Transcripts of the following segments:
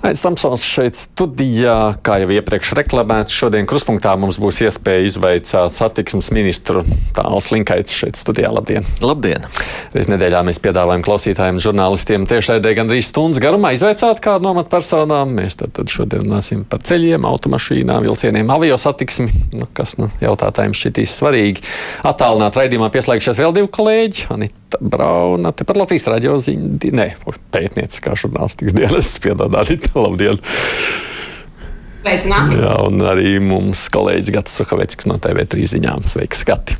Aizsmeļamies Tamsons šeit studijā, kā jau iepriekš reklamēts. Šodien kruspunktā mums būs iespēja izveicāt satiksmes ministru Tāls Linkaits šeit studijā. Labdien! Labdien! Reiz nedēļā mēs piedāvājam klausītājiem, žurnālistiem tiešraidē gandrīz stundas garumā izveicāt kādu no amatpersonām. Mēs tad, tad šodien runāsim par ceļiem, automašīnām, vilcieniem, avio satiksmi, nu, kas nu, jautājumiem šķitīs svarīgi. Attālināt raidījumā pieslēgšies vēl divi kolēģi. Anita Brauna, tepat Latvijas raidījā ziņa, ne, pētnieciskā žurnālistikas dienas piedāvāt. Labdien! Sveicināti! Jā, un arī mums kolēģis Gatis Suhaveckis no TV3 ziņām. Sveiks, Gati!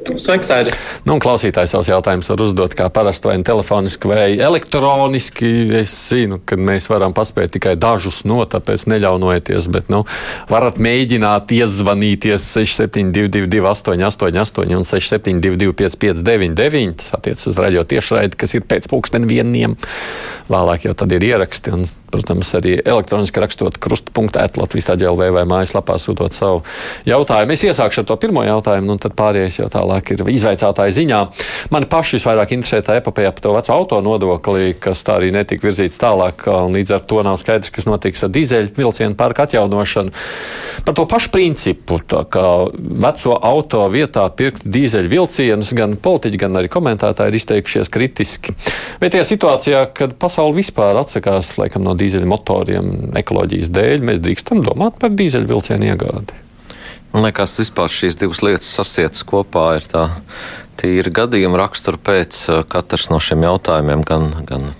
Sveiks, Aidi! Nu, klausītājs savus jautājumus var uzdot kā parasti, vai nu telefoniski, vai elektroniski. Es zinu, ka mēs varam paspēt tikai dažus no, tāpēc neļaunojieties. Bet, nu, varat mēģināt iezvanīties 6722, 888, un 672, 559, tas attiecas uz raidījuma tiešraidi, kas ir pēc pulksten vieniem. Vēlāk jau tad ir ieraksti, un, protams, arī elektroniski rakstot krustu.ēta Latvijas tāģēlvē vai mājaslapā sūtot savu jautājumu. Es iesākšu ar to pirmo jautājumu, un tad pārējais jau tālāk ir izveicātāja ziņā. Mani paši visvairāk interesē tā epopēja par to veco auto nodokli, kas tā arī netika virzīts tālāk, un līdz ar to nav skaidrs, kas notiks ar dīzeļu vilcienu parku atjaunošanu. Par to pašu principu, kā veco auto vietā pirkt dīzeļu vilcienus, gan politiķi, gan arī komentētāji ir izteikušies kritiski. Bet tajā situācijā, kad pasaule vispār atsakās laikam, no dīzeļu motoriem ekoloģijas dēļ, mēs drīkstam domāt par dīzeļu vilcienu iegādi. Man liekas, vispār šīs divas lietas sasietas kopā ir tā tīra gadījuma rakstura pēc katrs no šiem jautājumiem, gan, gan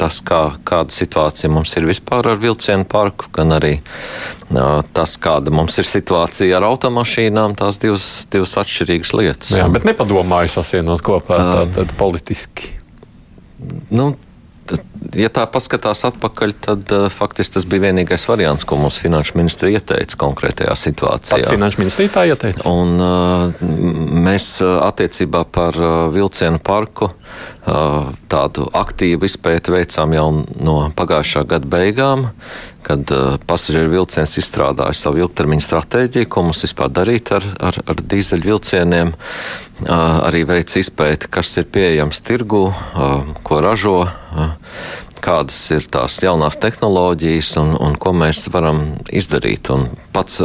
tas, kā, kāda situācija mums ir vispār ar vilcienu parku, gan arī uh, tas, kāda mums ir situācija ar automašīnām. Tās divas, divas atšķirīgas lietas. Jā, bet nepadomāju sasienot kopā tātad politiski. Nu, ja tā paskatās atpakaļ, tad uh, faktiski tas bija vienīgais variants, ko mūsu finanšu ministri ieteica konkrētajā situācijā. Pat finanšu ministrija tā ieteica. Un, uh, mēs uh, attiecībā par uh, vilcienu parku uh, tādu aktīvu izpēti veicām jau no pagājušā gada beigām, kad uh, pasažieru vilciens izstrādāja savu ilgtermiņa stratēģiju, ko mums vispār darīt ar, ar, ar dīzeļu vilcieniem. Uh, arī veica izpēti, kas ir pieejams tirgu, uh, ko ražo. Uh, kādas ir tās jaunās tehnoloģijas un, un ko mēs varam izdarīt. Un pats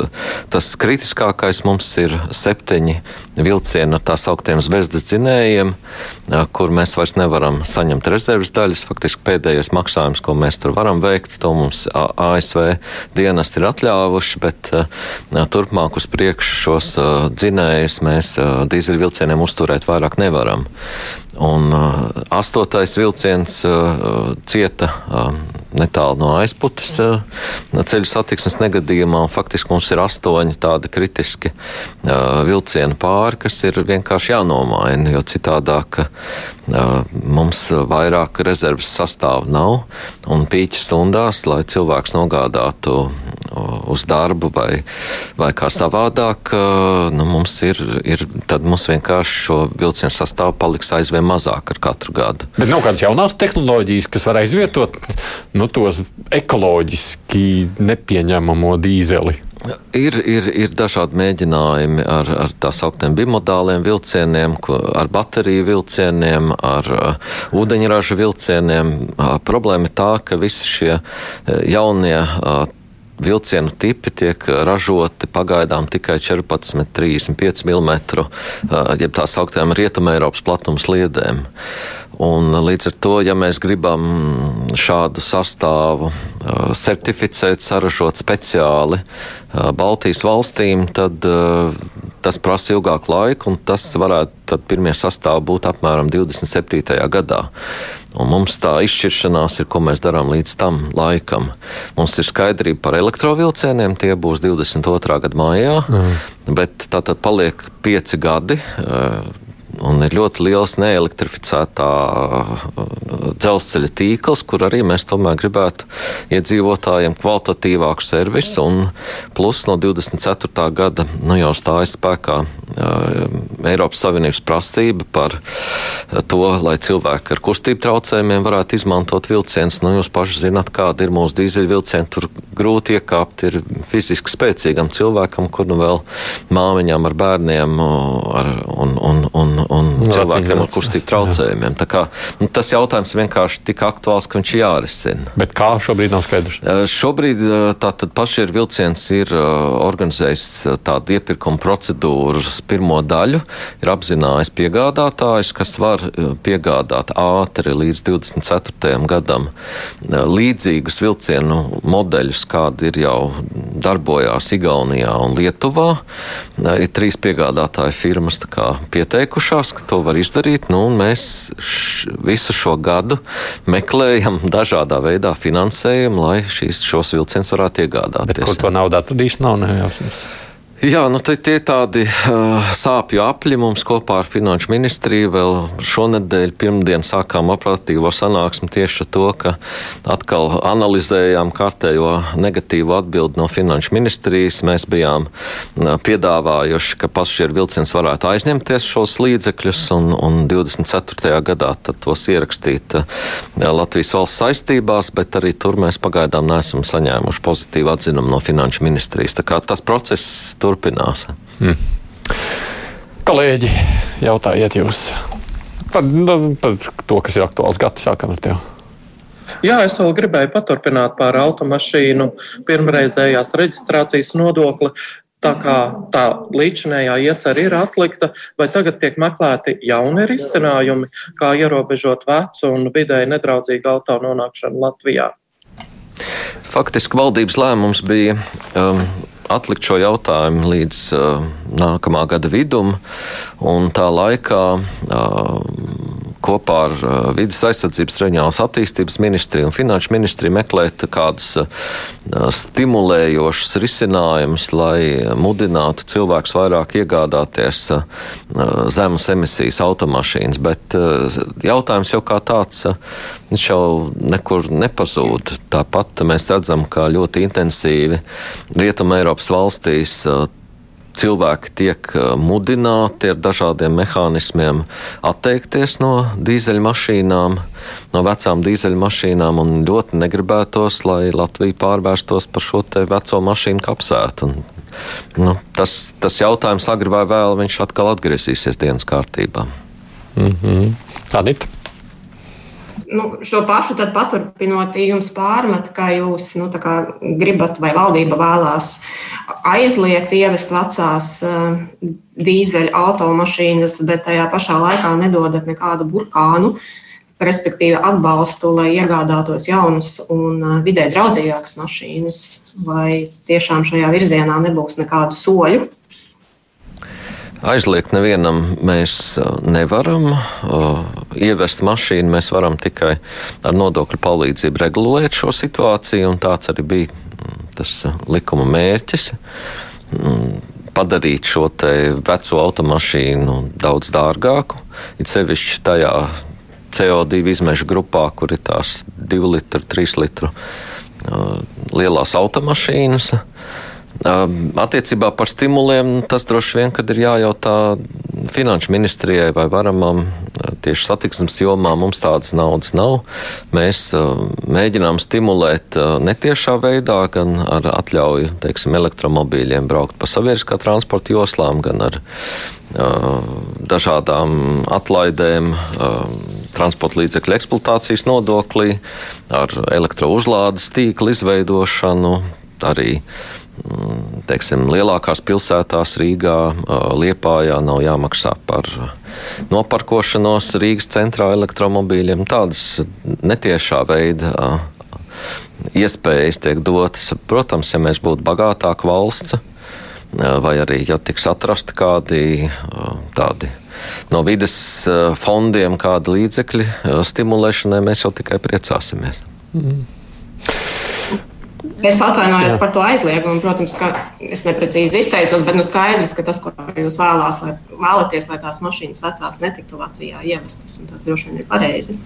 tas kritiskākais mums ir septiņi vilcieni ar tā sauktiem zvezdas dzinējiem, kur mēs vairs nevaram saņemt rezerves daļas. Faktiski pēdējais maksājums, ko mēs tur varam veikt, to mums ASV dienas ir atļāvuši, bet turpmāk uz priekšu šos dzinējus mēs dīzeļvilcieniem uzturēt vairāk nevaram. Un uh, astotais vilciens uh, cieta uh, netālu no aizputes uh, ceļu satiksmes negadījumā. Faktiski mums ir astoņi tādi kritiski uh, vilcieni pāri, kas ir vienkārši jānomaina, jo citādāk uh, mums vairāk rezerves sastāvu nav. Un pīķa stundās, lai cilvēks nogādātu uz darbu vai, vai kā savādāk, nu, mums ir, ir, tad mums vienkārši šo vilcienu sastāvu paliks aizvien mazāk ar katru gadu. Bet nav kādas jaunās tehnoloģijas, kas var aizvietot nu, tos ekoloģiski nepieņemamo dīzeli. Ir, ir, ir dažādi mēģinājumi ar, ar tā sauktiem bimodāliem vilcieniem, ar bateriju vilcieniem, ar uh, ūdeņraža vilcieniem. Uh, problēma ir tā, ka visi šie jaunie uh, vilcienu tipi tiek ražoti pagaidām tikai 14,35 mm, jeb tā sauktām rietumē Eiropas platums sliedēm. Un līdz ar to, ja mēs gribam šādu sastāvu uh, certificēt, saražot speciāli uh, Baltijas valstīm, tad tas prasa ilgāku laiku, un tas varētu pirmie sastāvi būt apmēram 27. gadā. Un mums tā izšķiršanās ir, ko mēs darām līdz tam laikam. Mums ir skaidrība par elektrovilcieniem, tie būs 22. gada maijā, mm. bet tā tad paliek pieci gadi un ir ļoti liels neelektrificētā dzelzceļa tīkls, kur arī mēs tomēr gribētu iedzīvotājiem kvalitatīvāku servisu. Plus no 24. gada nu, jau stājas spēkā Eiropas Savienības prasība par to, lai cilvēki ar kustību traucējumiem varētu izmantot vilcienus. Nu, jūs paši zināt, kāda ir mūsu dīzeļvilcieni. Tur grūti iekāpt ir fiziski spēcīgam cilvēkam, kur nu vēl māmiņām ar bērniem ar, un, un, un, un cilvēkiem ar kustību traucējumiem. Kā, nu, tas jautājums vienkārši tik aktuāls, ka viņš jārisina. Bet kā šobrīd nav skaidrs? Šobrīd tātad pašiem vilciens ir organizējis tādu iepirkumu procedūru pirmo daļu, ir apzinājis piegādātājs, kas var piegādāt ātri līdz 24. gadam līdzīgus vilcienu modeļus, kādi ir jau darbojās Igaunijā un Lietuvā. Ir trīs piegādātāju firmas pieteikušās, ka to var izdarīt. Nu, mēs š, visu šo gadu meklējam dažādā veidā finansējumu, lai šīs, šos vilcienus varētu iegādāties. Bet, kur to naudu atradīs, nav nejausmas. Jā, nu tie ir tādi uh, sāpju apļi mums kopā ar Finanšu ministriju. Vēl šonadēļ, pirmdien, sākām operatīvo sanāksmi tieši ar to, ka atkal analizējām kārtējo negatīvo atbildi no Finanšu ministrijas. Mēs bijām uh, piedāvājuši, ka pasažieru vilciens varētu aizņemties šos līdzekļus un, un 24. gadā tos ierakstīt uh, Latvijas valsts saistībās, bet arī tur mēs pagaidām neesam saņēmuši pozitīvu atzinumu no Finanšu ministrijas. Tā kā tas process tur turpinās. Mm. Kolēģi, jautājiet jūs par, nu, par to, kas ir aktuāls. Gati, sākam ar tevi. Jā, es vēl gribēju paturpināt par automašīnu pirmreizējās reģistrācijas nodokli. Tā kā tā līdzinējā iecerē ir atlikta, vai tagad tiek meklēti jauni risinājumi, kā ierobežot vecu un vidēji nedraudzīgu auto nonākšanu Latvijā? Faktiski valdības lēmums bija um, atlikt šo jautājumu līdz uh, nākamā gada vidum, un tā laikā uh, kopā ar uh, Vides aizsardzības reģionālās attīstības ministriju un finanšu ministriju meklēt kādus uh, stimulējošus risinājumus, lai mudinātu cilvēkus vairāk iegādāties uh, zemes emisijas automašīnas. Bet jautājums jau kā tāds, viņš jau nekur nepazūd. Tāpat mēs redzam, ka ļoti intensīvi Rietumē Eiropas valstīs cilvēki tiek uh, mudināti ar dažādiem mehānismiem atteikties no dīzeļmašīnām, no vecām dīzeļmašīnām, un ļoti negribētos, lai Latvija pārvērstos par šo veco mašīnu kapsētu. Un, nu, tas, tas jautājums agri vai vēl viņš atkal atgriezīsies dienas kārtībā. Mm -hmm. Adita nu, šo pašu paturpinot, jums pārmet, ka jūs nu, gribat vai valdība vēlās aizliegt ievest vecās uh, dīzeļa automašīnas, bet tajā pašā laikā nedodat nekādu burkānu, respektīvi atbalstu, lai iegādātos jaunas un uh, vidē draudzīgākas mašīnas, vai tiešām šajā virzienā nebūs nekādu soļu. Aizliegt nevienam mēs uh, nevaram. Uh, ievest mašīnu mēs varam tikai ar nodokļu palīdzību regulēt šo situāciju, un tāds arī bija mm, tas uh, likuma mērķis. Mm, padarīt šo veco automašīnu daudz dārgāku, it sevišķi tajā CO2 izmešu grupā, kur ir tās 2 litru, 3 litru lielās automašīnas. Attiecībā par stimuliem tas droši vien, kad ir jājautā finanšu ministrijai vai varamam tieši satiksmes jomā mums tādas naudas nav. Mēs mēģinām stimulēt netiešā veidā, gan ar atļauju teiksim, elektromobīļiem braukt pa sabiedriskā transporta joslām, gan ar dažādām atlaidēm transporta līdzekļu eksploatācijas nodoklī, ar elektrouzlādes tīklu izveidošanu, arī Mm, teiksim, lielākās pilsētās, Rīgā, Liepājā, nav jāmaksā par noparkošanos Rīgas centrā elektromobīļiem. Tādas netiešā veida iespējas tiek dotas. Protams, ja mēs būtu bagātāka valsts, vai arī, ja tiks atrasti kādi tādi no vides fondiem, kādi līdzekļi stimulēšanai, mēs jau tikai priecāsimies. Mm. Es atvainojos Jā. par to aizliegumu. Protams, ka es neprecīzi izteicos, bet nu skaidrs, ka tas, ko jūs vēlās, lai, vēlaties, lai tās mašīnas vecās netiktu Latvijā ievestas, tas droši vien ir pareizi.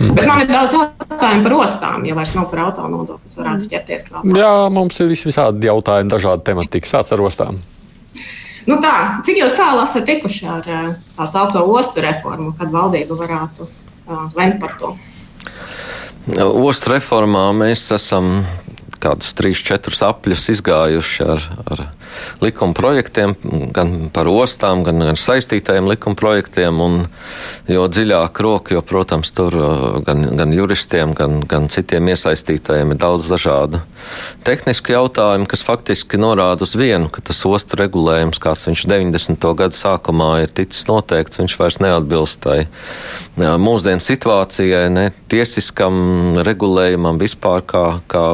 Mm. Bet man ir daudz jautājumu par ostām, ja vairs nav par autonodokli, kas varētu ķerties klāt. Jā, mums ir visādi jautājumi, dažādi temati. Sāc ar ostām. Nu tā, cik jūs tālu esat tikuši ar tā saucamo ostu reformu, kad valdība varētu uh, lemt par to? Ostu reformā mēs esam kādus trīs, četrus apļus izgājuši ar, ar likuma projektiem, gan par ostām, gan ar saistītajiem likuma projektiem. Un, jo dziļāk roka, jo, protams, tur gan, gan juristiem, gan, gan citiem iesaistītajiem ir daudz dažādu tehnisku jautājumu, kas faktiski norāda uz vienu, ka tas ostu regulējums, kāds viņš 90. gadu sākumā ir ticis noteikts, viņš vairs neatbilst tai mūsdienu situācijai, ne tiesiskam regulējumam vispār kā, kā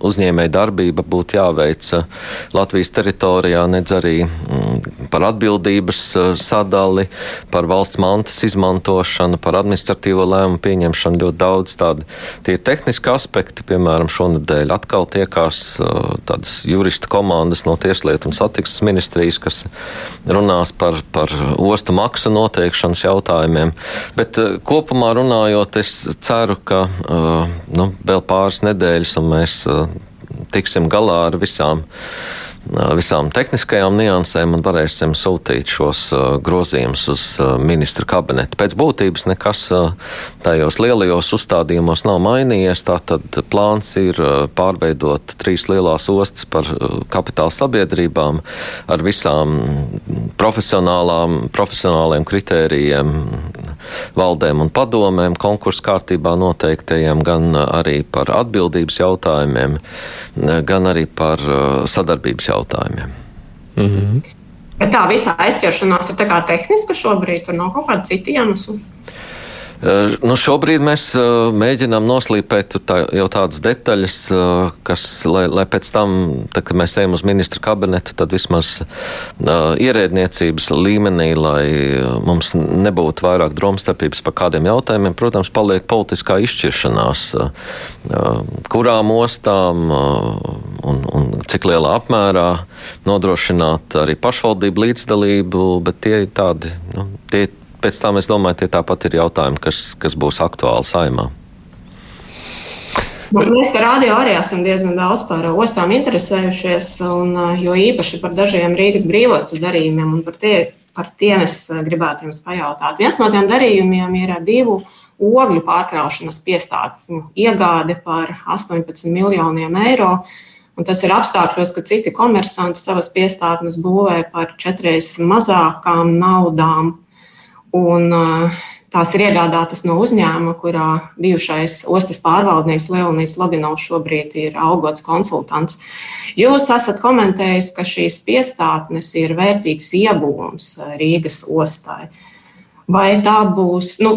uzņēmēja darbība būtu jāveic uh, Latvijas teritorijā, nedz arī mm, par atbildības uh, sadali, par valsts mantas izmantošanu, par administratīvo lēmumu pieņemšanu. Ļoti daudz tādu tie tehniski aspekti, piemēram, šonadēļ atkal tiekās uh, tādas juristu komandas no Tieslietu un satiksmes ministrijas, kas runās par, par ostu maksu noteikšanas jautājumiem. Bet kopumā runājot, es ceru, ka nu, vēl pāris nedēļas un mēs tiksim galā ar visām visām tehniskajām niansēm un varēsim sūtīt šos grozījumus uz ministra kabinetu. Pēc būtības nekas tajos lielajos uzstādījumos nav mainījies. Tātad plāns ir pārveidot trīs lielās ostas par kapitāla sabiedrībām ar visām profesionāliem kritērijiem, valdēm un padomēm, konkursu kārtībā noteiktajiem, gan arī par atbildības jautājumiem, gan arī par sadarbības jautājumiem. Mm -hmm. Bet tā visa aizķeršanās ir tehniska šobrīd, tur nav kaut kāda cita iemesla. Eh, nu, šobrīd mēs uh, mēģinām noslīpēt tā, jau tādas detaļas, uh, kas, lai, lai pēc tam, tā, kad mēs ejam uz ministra kabinetu, tad vismaz uh, ierēdniecības līmenī, lai mums nebūtu vairāk dromstarpības par kādiem jautājumiem, protams, paliek politiskā izšķiršanās, kurām ostām un, un cik lielā apmērā nodrošināt arī pašvaldību līdzdalību, bet tie ir tādi, nu, tie pēc tam es domāju, tie tāpat ir jautājumi, kas, kas būs aktuāli saimā. Nu, mēs ar radio arī esam diezgan daudz par ostām interesējušies, un, jo īpaši par dažiem Rīgas brīvostas darījumiem, par, tie, par tiem es gribētu jums pajautāt. Viens no tiem darījumiem ir divu ogļu pārkraušanas piestātņu iegāde par 18 miljoniem eiro. Un tas ir apstākļos, ka citi komersanti savas piestātnes būvē par četreiz mazākām naudām Un, tās ir iegādātas no uzņēmuma, kurā bijušais ostas pārvaldnieks Leonijas Loginovs šobrīd ir algots konsultants. Jūs esat komentējis, ka šīs piestātnes ir vērtīgs ieguvums Rīgas ostai. Vai tā būs, nu,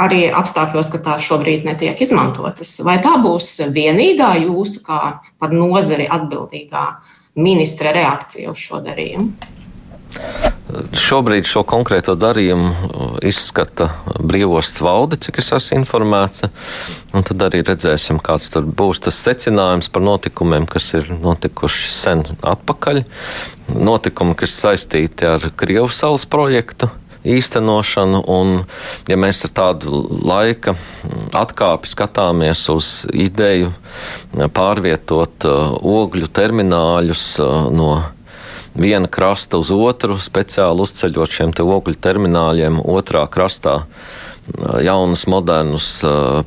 arī apstākļos, ka tās šobrīd netiek izmantotas, vai tā būs vienīgā jūsu kā par nozari atbildīgā ministra reakcija uz šo darījumu? Šobrīd šo konkrēto darījumu uh, izskata brīvostas valde, cik es esmu informēts. Tad arī redzēsim, kāds būs tas secinājums par notikumiem, kas ir notikuši sen atpakaļ. Notikumi, kas saistīti ar Krievijas salas projektu īstenošanu. Un, ja mēs ar tādu laika atkāpi skatāmies uz ideju pārvietot uh, ogļu termināļus uh, no viena krasta uz otru, speciāli uzceļot šiem ogļu termināļiem otrā krastā jaunus, modernus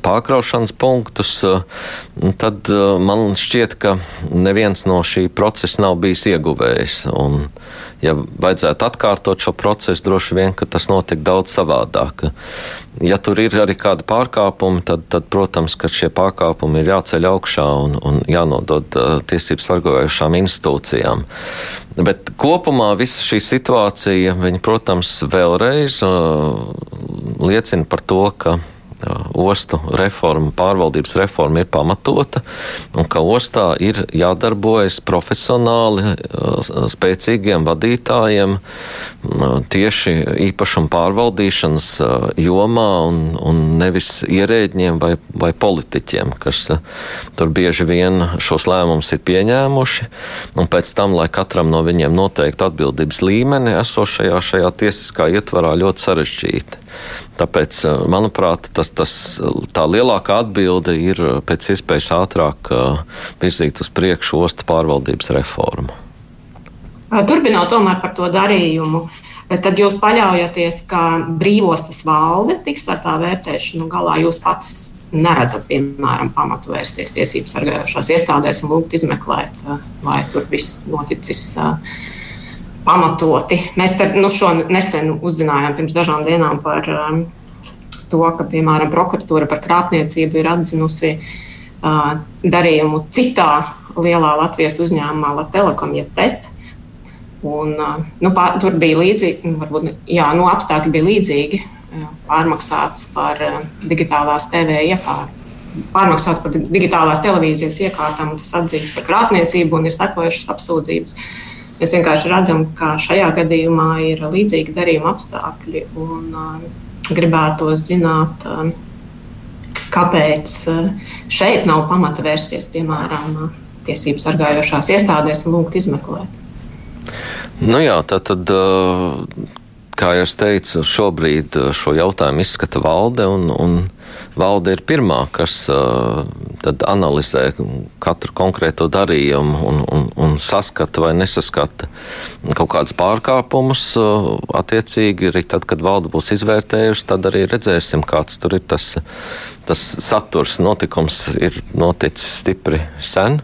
pārkraušanas punktus, tad man šķiet, ka neviens no šī procesa nav bijis ieguvējis. Un, ja vajadzētu atkārtot šo procesu, droši vien tas notiek daudz savādāk. Ja tur ir arī kādi pārkāpumi, tad, tad protams, ka šie pārkāpumi ir jāceļ augšā un, un jānodod uh, tiesību sargājošām institūcijām. Bet kopumā visa šī situācija, viņa, protams, vēlreiz uh, liecina par to, ka ostu reforma, pārvaldības reforma ir pamatota un ka ostā ir jādarbojas profesionāli, spēcīgiem vadītājiem tieši īpašuma pārvaldīšanas jomā un, un nevis ierēģiem vai, vai politiķiem, kas tur bieži vien šos lēmumus ir pieņēmuši, un pēc tam, lai katram no viņiem noteikti atbildības līmeni esošajā šajā tiesiskā ietvarā ļoti sarežģīti. Tāpēc, manuprāt, tas, tas, tā lielākā atbilde ir pēc iespējas ātrāk virzīt uz priekšu ostu pārvaldības reformu. Turpinot tomēr par to darījumu, tad jūs paļaujaties, ka brīvostas valde tiks ar tā vērtēšanu galā. Jūs pats neredzat, piemēram, pamatu vērsties tiesību sargājošās iestādēs un lūgt izmeklēt, vai tur viss noticis pamatoti. Mēs te, nu, šo nesen uzzinājām pirms dažām dienām par um, to, ka, piemēram, prokuratūra par krāpniecību ir atzinusi uh, darījumu citā lielā Latvijas uzņēmumā, Latvijas jeb PET. Un, uh, nu, pār, tur bija līdzīgi, nu, varbūt jā, nu, apstākļi bija līdzīgi. Pārmaksāts par uh, digitālās TV iekārtu. Pārmaksāts par digitālās televīzijas iekārtām, tas atzīts par krāpniecību un ir sekojušas apsūdzības. Mēs vienkārši redzam, ka šajā gadījumā ir līdzīgi darījuma apstākļi. Un, gribētu zināt, uh, kāpēc uh, šeit nav pamata vērsties, piemēram, uh, tiesību sargājošās iestādēs un lūgt izmeklēt. Nu jā, tā tad. Uh kā jau teicu, šobrīd šo jautājumu izskata valde, un, un valde ir pirmā, kas uh, analizē katru konkrēto darījumu un, un, un saskata vai nesaskata kaut kādus pārkāpumus. Uh, attiecīgi, arī tad, kad valde būs izvērtējusi, tad arī redzēsim, kāds tur ir tas, tas saturs. Notikums ir noticis stipri sen,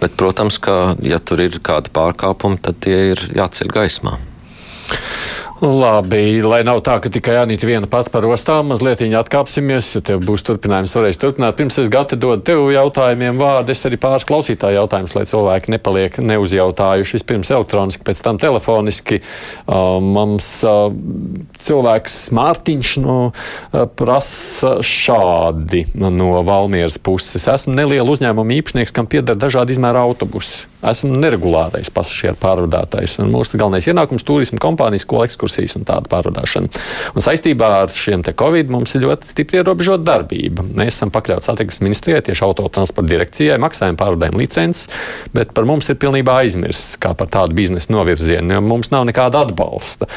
bet, protams, ka, ja tur ir kādi pārkāpumi, tad tie ir jāceļ gaismā. Labi, lai nav tā, ka tikai Anita viena pati par ostām, mazliet atkāpsimies, jo tev būs turpinājums, varēs turpināt. Pirms es gati dodu tev jautājumiem vārdu, es arī pāris klausītāju jautājumus, lai cilvēki nepaliek neuzjautājuši. Vispirms elektroniski, pēc tam telefoniski. Uh, mums uh, cilvēks Mārtiņš nu, uh, prasa šādi no Valmieras puses. Esmu neliela uzņēmuma īpašnieks, kam pieder dažādi izmēra autobusi. Esmu neregulārais pasažieru pārvadātājs, mūsu galvenais ienākums - turisma kompānijas, ko ekskursijas un tāda pārvadāšana. Un saistībā ar šiem Covid mums ir ļoti stipri ierobežota darbība. Mēs esam pakļauti satiksmes ministrijai, tieši autotransporta direkcijai, maksājam pārvadājumu licences, bet par mums ir pilnībā aizmirsts kā par tādu biznesa novirzienu, jo mums nav nekāda atbalsta.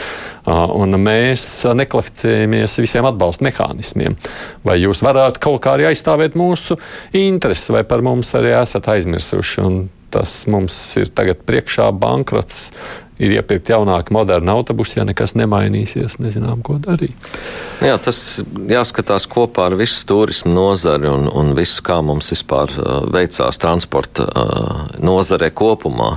Un mēs nekvalificējamies visiem atbalsta mehānismiem. Vai jūs varētu kaut kā arī aizstāvēt mūsu intereses, vai par mums arī esat aizmirsuši? Tas mums ir tagad priekšā bankrots. Ir iepirkt jaunāki, moderni autobusi, ja nekas nemainīsies, nezinām, ko darīt. Jā, tas jāskatās kopā ar visu turismu nozari un, un visu, kā mums vispār uh, veicās transporta uh, nozarē kopumā.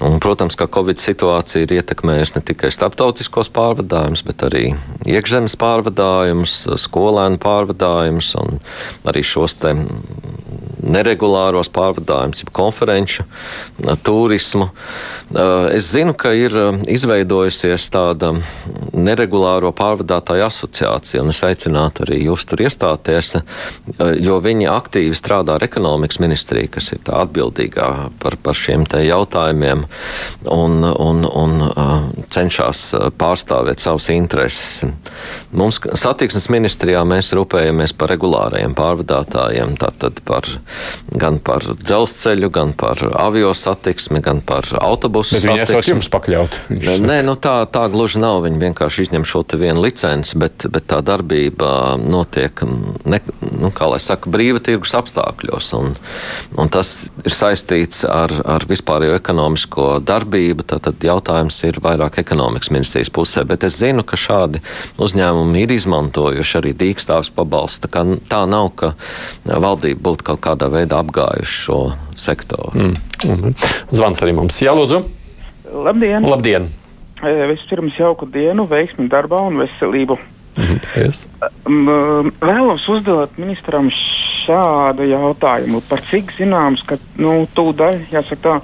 Un, protams, ka Covid situācija ir ietekmējusi ne tikai starptautiskos pārvadājumus, bet arī iekšzemes pārvadājumus, skolēnu pārvadājumus un arī šos te neregulāros pārvadājumus, konferenču, turismu. Es zinu, ka ir izveidojusies tāda neregulāro pārvadātāju asociācija, un es aicinātu arī jūs tur iestāties, jo viņi aktīvi strādā ar ekonomikas ministriju, kas ir tā atbildīgā par, par šiem te jautājumiem, un, un, un cenšas pārstāvēt savus intereses. Mums satiksmes ministrijā mēs rūpējamies par regulārajiem pārvadātājiem, tātad par gan par dzelzceļu, gan par avio satiksmi, gan par autobusu bet satiksmi. Viņi esat jums pakļaut. Nē, nu tā, tā gluži nav. Viņi vienkārši izņem šo te vienu licenci, bet, bet tā darbība notiek, ne, nu, kā lai saka, brīva tirgus apstākļos. Un, un tas ir saistīts ar, ar vispārējo ekonomisko darbību. Tad jautājums ir vairāk ekonomikas ministrijas pusē. Bet es zinu, ka šādi uzņēmumi ir izmantojuši arī dīkstāvs pabalstu. Tā, tā nav, ka valdība būtu kaut kādā veidā apgājuši šo sektoru. Mm. Mm. Zvans arī mums. Jā, lūdzu. Labdien! Labdien. E, vispirms jauku dienu, veiksmi darbā un veselību. Mm yes. Vēlos uzdot ministram šādu jautājumu. Par cik zināms, ka nu, tūdaļ, jāsaka tā,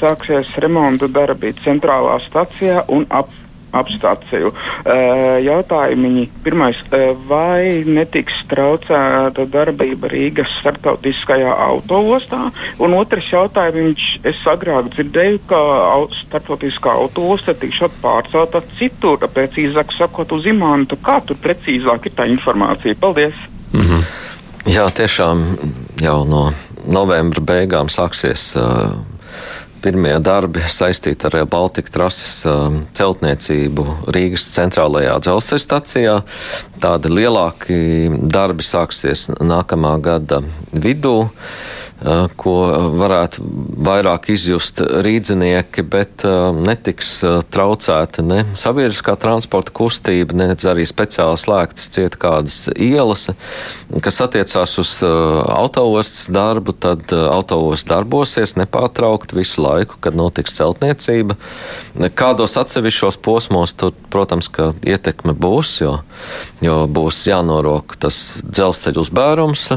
sāksies remonta darbi centrālā stacijā un ap, apstāciju. Jautājumi. Pirmais, vai netiks traucēta darbība Rīgas starptautiskajā autoostā? Un otrs jautājums, es agrāk dzirdēju, ka starptautiskā autoosta tiks pārcelta citur, precīzāk sakot, uz Imantu. Kā tur precīzāk ir tā informācija? Paldies! Mm -hmm. Jā, tiešām jau no novembra beigām sāksies. Uh, pirmie darbi saistīti ar Baltikas trases um, celtniecību Rīgas centrālajā dzelzceļa stacijā. Tādi lielāki darbi sāksies nākamā gada vidū ko varētu vairāk izjust rīdzinieki, bet netiks traucēta ne sabiedriskā transporta kustība, ne arī speciāli slēgtas ciet kādas ielas, kas attiecās uz autoostas darbu, tad autoostas darbosies nepārtraukt visu laiku, kad notiks celtniecība. Kādos atsevišķos posmos tur, protams, ka ietekme būs, jo, jo būs jānorok tas dzelzceļa uzbērums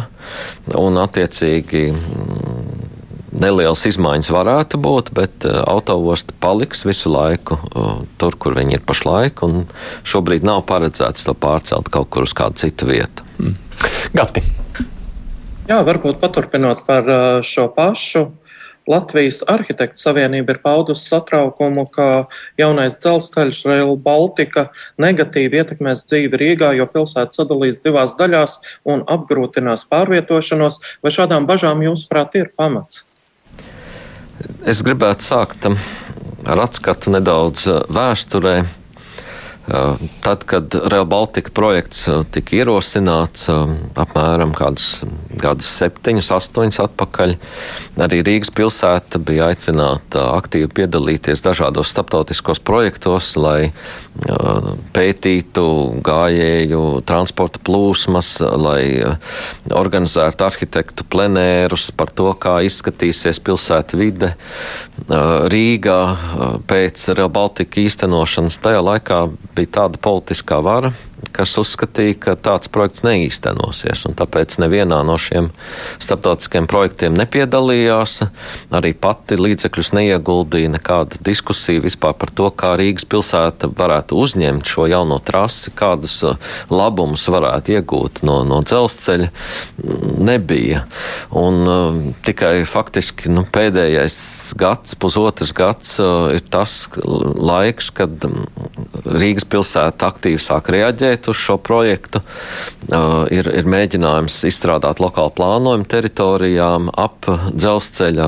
un attiecīgi nelielas izmaiņas varētu būt, bet uh, autoosta paliks visu laiku uh, tur, kur viņi ir pašlaik. Šobrīd nav paredzēts to pārcelt kaut kur uz kādu citu vietu. Mm. Gati. Jā, varbūt paturpinot par uh, šo pašu. Latvijas arhitektu savienība ir paudusi satraukumu, ka jaunais dzelzceļš Rail Baltica negatīvi ietekmēs dzīvi Rīgā, jo pilsēta sadalīs divās daļās un apgrūtinās pārvietošanos. Vai šādām bažām jūsuprāt ir pamats? Es gribētu sākt um, ar atskatu nedaudz uh, vēsturē. Uh, tad, kad Real Baltica projekts uh, tika ierosināts um, apmēram kādus gadus septiņus, astoņus atpakaļ, arī Rīgas pilsēta bija aicināta aktīvi piedalīties dažādos starptautiskos projektos, lai pētītu gājēju transporta plūsmas, lai organizētu arhitektu plenērus par to, kā izskatīsies pilsēta vide Rīgā pēc Real Baltica īstenošanas. Tajā laikā bija tāda politiskā vara, kas uzskatīja, ka tāds projekts neīstenosies. Tāpēc nevienā no šiem starptautiskiem projektiem nepiedalījās. Arī pati līdzekļus neieguldīja nekāda diskusija vispār par to, kā Rīgas pilsēta varētu uzņemt šo jauno trasi, kādus uh, labumus varētu iegūt no, no dzelzceļa. Nebija. Un, uh, tikai faktiski nu, pēdējais gads, pusotrs gads, uh, ir tas laiks, kad um, Rīgas pilsēta aktīvi sāk reaģēt reaģēt uz šo projektu. Uh, ir, ir mēģinājums izstrādāt lokālu plānojumu teritorijām ap dzelzceļa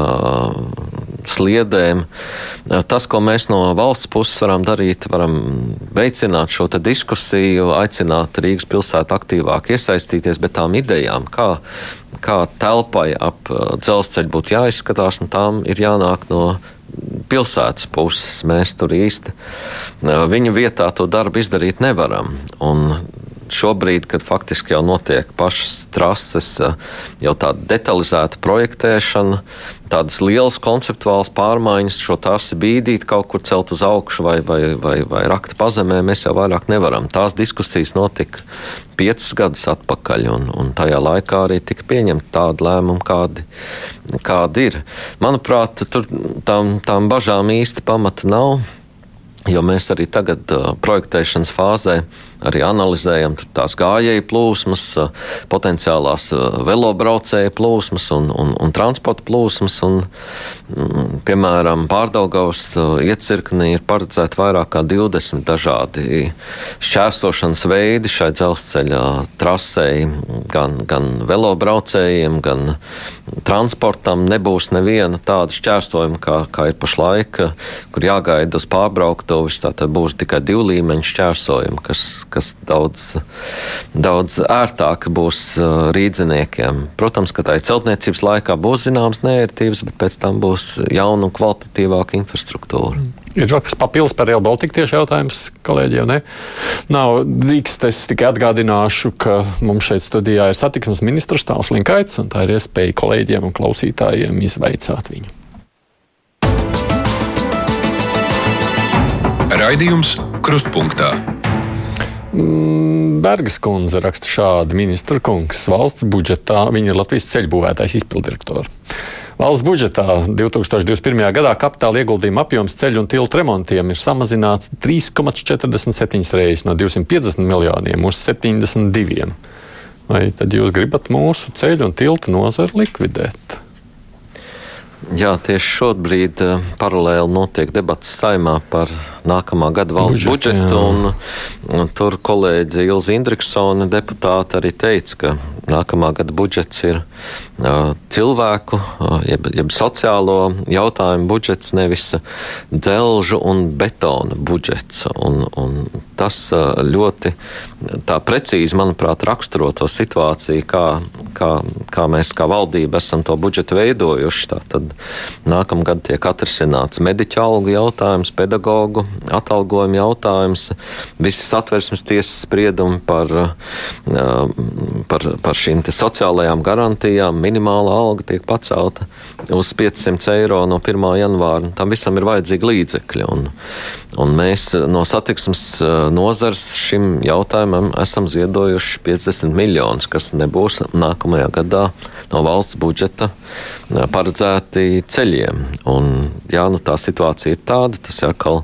sliedēm. Uh, tas, ko mēs no valsts puses varam darīt, varam veicināt šo diskusiju, aicināt Rīgas pilsētu aktīvāk iesaistīties, bet tām idejām, kā, kā telpai ap uh, dzelzceļu būtu jāizskatās, un tām ir jānāk no pilsētas puses. Mēs tur īsti viņu vietā to darbu izdarīt nevaram. Un šobrīd, kad faktiski jau notiek pašas trases, jau tāda detalizēta projektēšana, tādas lielas konceptuālas pārmaiņas, šo trasi bīdīt, kaut kur celt uz augšu vai, vai, vai, vai rakt pazemē, mēs jau vairāk nevaram. Tās diskusijas notika piecus gadus atpakaļ, un, un tajā laikā arī tika pieņemta tāda lēmuma, kādi, kādi ir. Manuprāt, tur tām, tām bažām īsti pamata nav, jo mēs arī tagad uh, projektēšanas fāzē arī analizējam tās gājēju plūsmas, potenciālās velobraucēju plūsmas un, un, un transporta plūsmas. Un, mm, piemēram, Pārdaugavas iecirknī ir paredzēti vairāk kā 20 dažādi šķērsošanas veidi šai dzelzceļa trasei, gan, gan velobraucējiem, gan transportam. Nebūs neviena tāda šķērsojuma, kā, kā ir pašlaik, kur jāgaida uz pārbrauktuvis. Tātad būs tikai divu līmeņu šķērsojumi, kas, kas daudz, daudz ērtāk būs uh, rīdziniekiem. Protams, ka tā ir celtniecības laikā būs zināmas nērtības, bet pēc tam būs jauna un kvalitatīvāka infrastruktūra. Mm. Ir vēl kas papildus par Real Baltica tieši jautājums kolēģiem. Ne? Nav drīkst, es tikai atgādināšu, ka mums šeit studijā ir satiksmes ministrs Tāls Linkaits, un tā ir iespēja kolēģiem un klausītājiem izveicāt viņu. Raidījums Krustpunktā. Mm, Bergas kundze raksta šādi: Ministra kungs valsts budžetā, viņa ir Latvijas ceļbūvētājs izpildirektors. Valsts budžetā 2021. gadā kapitāla ieguldījuma apjoms ceļu un tiltu remontiem ir samazināts 3,47 reizes no 250 miljoniem uz 72. Vai tad jūs gribat mūsu ceļu un tiltu nozaru likvidēt? Jā, tieši šobrīd uh, paralēli notiek debats saimā par nākamā gada valsts Budžet, budžetu. Un, un tur kolēģi Ilza Indriksona deputāte arī teica, ka nākamā gada budžets ir cilvēku, jeb, jeb sociālo jautājumu budžets, nevis dzelžu un betona budžets. Un, un tas ļoti precīzi, manuprāt, raksturo to situāciju, kā, kā, kā mēs kā valdība esam to budžetu veidojuši. Tā tad Nākamgad tiek atrisināts mediķu algu jautājums, pedagoģu atalgojuma jautājums, visas atversmes tiesas spriedumi par, par, par šīm sociālajām garantijām. Minimālā alga tiek pacelta uz 500 eiro no 1. janvāra. Tam visam ir vajadzīgi līdzekļi. Un, un mēs no satiksmes nozars šim jautājumam esam ziedojuši 50 miljonus, kas nebūs nākamajā gadā no valsts budžeta paredzēti ceļiem. Un, jā, nu, tā situācija ir tāda, tas ir atkal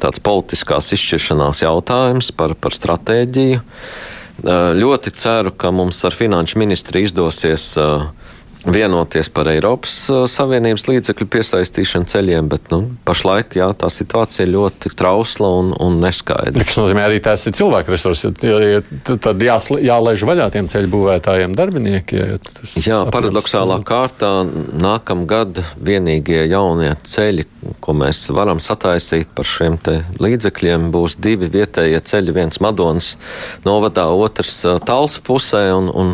tāds politiskās izšķiršanās jautājums par, par stratēģiju. Ļoti ceru, ka mums ar finanšu ministru izdosies uh, vienoties par Eiropas uh, Savienības līdzekļu piesaistīšanu ceļiem, bet nu, pašlaik jā, tā situācija ir ļoti trausla un, un neskaidra. Tas nozīmē arī tās ir cilvēku resursi. Tad jās, jālaiž vaļā tiem ceļu būvētājiem darbiniekiem. Jā, paradoxālā kārtā nākamgad vienīgie jaunie ceļi, ko mēs varam sataisīt par šiem līdzekļiem, būs divi vietējie ceļi. Viens Madonas novadā, otrs uh, Talsa pusē, un, un,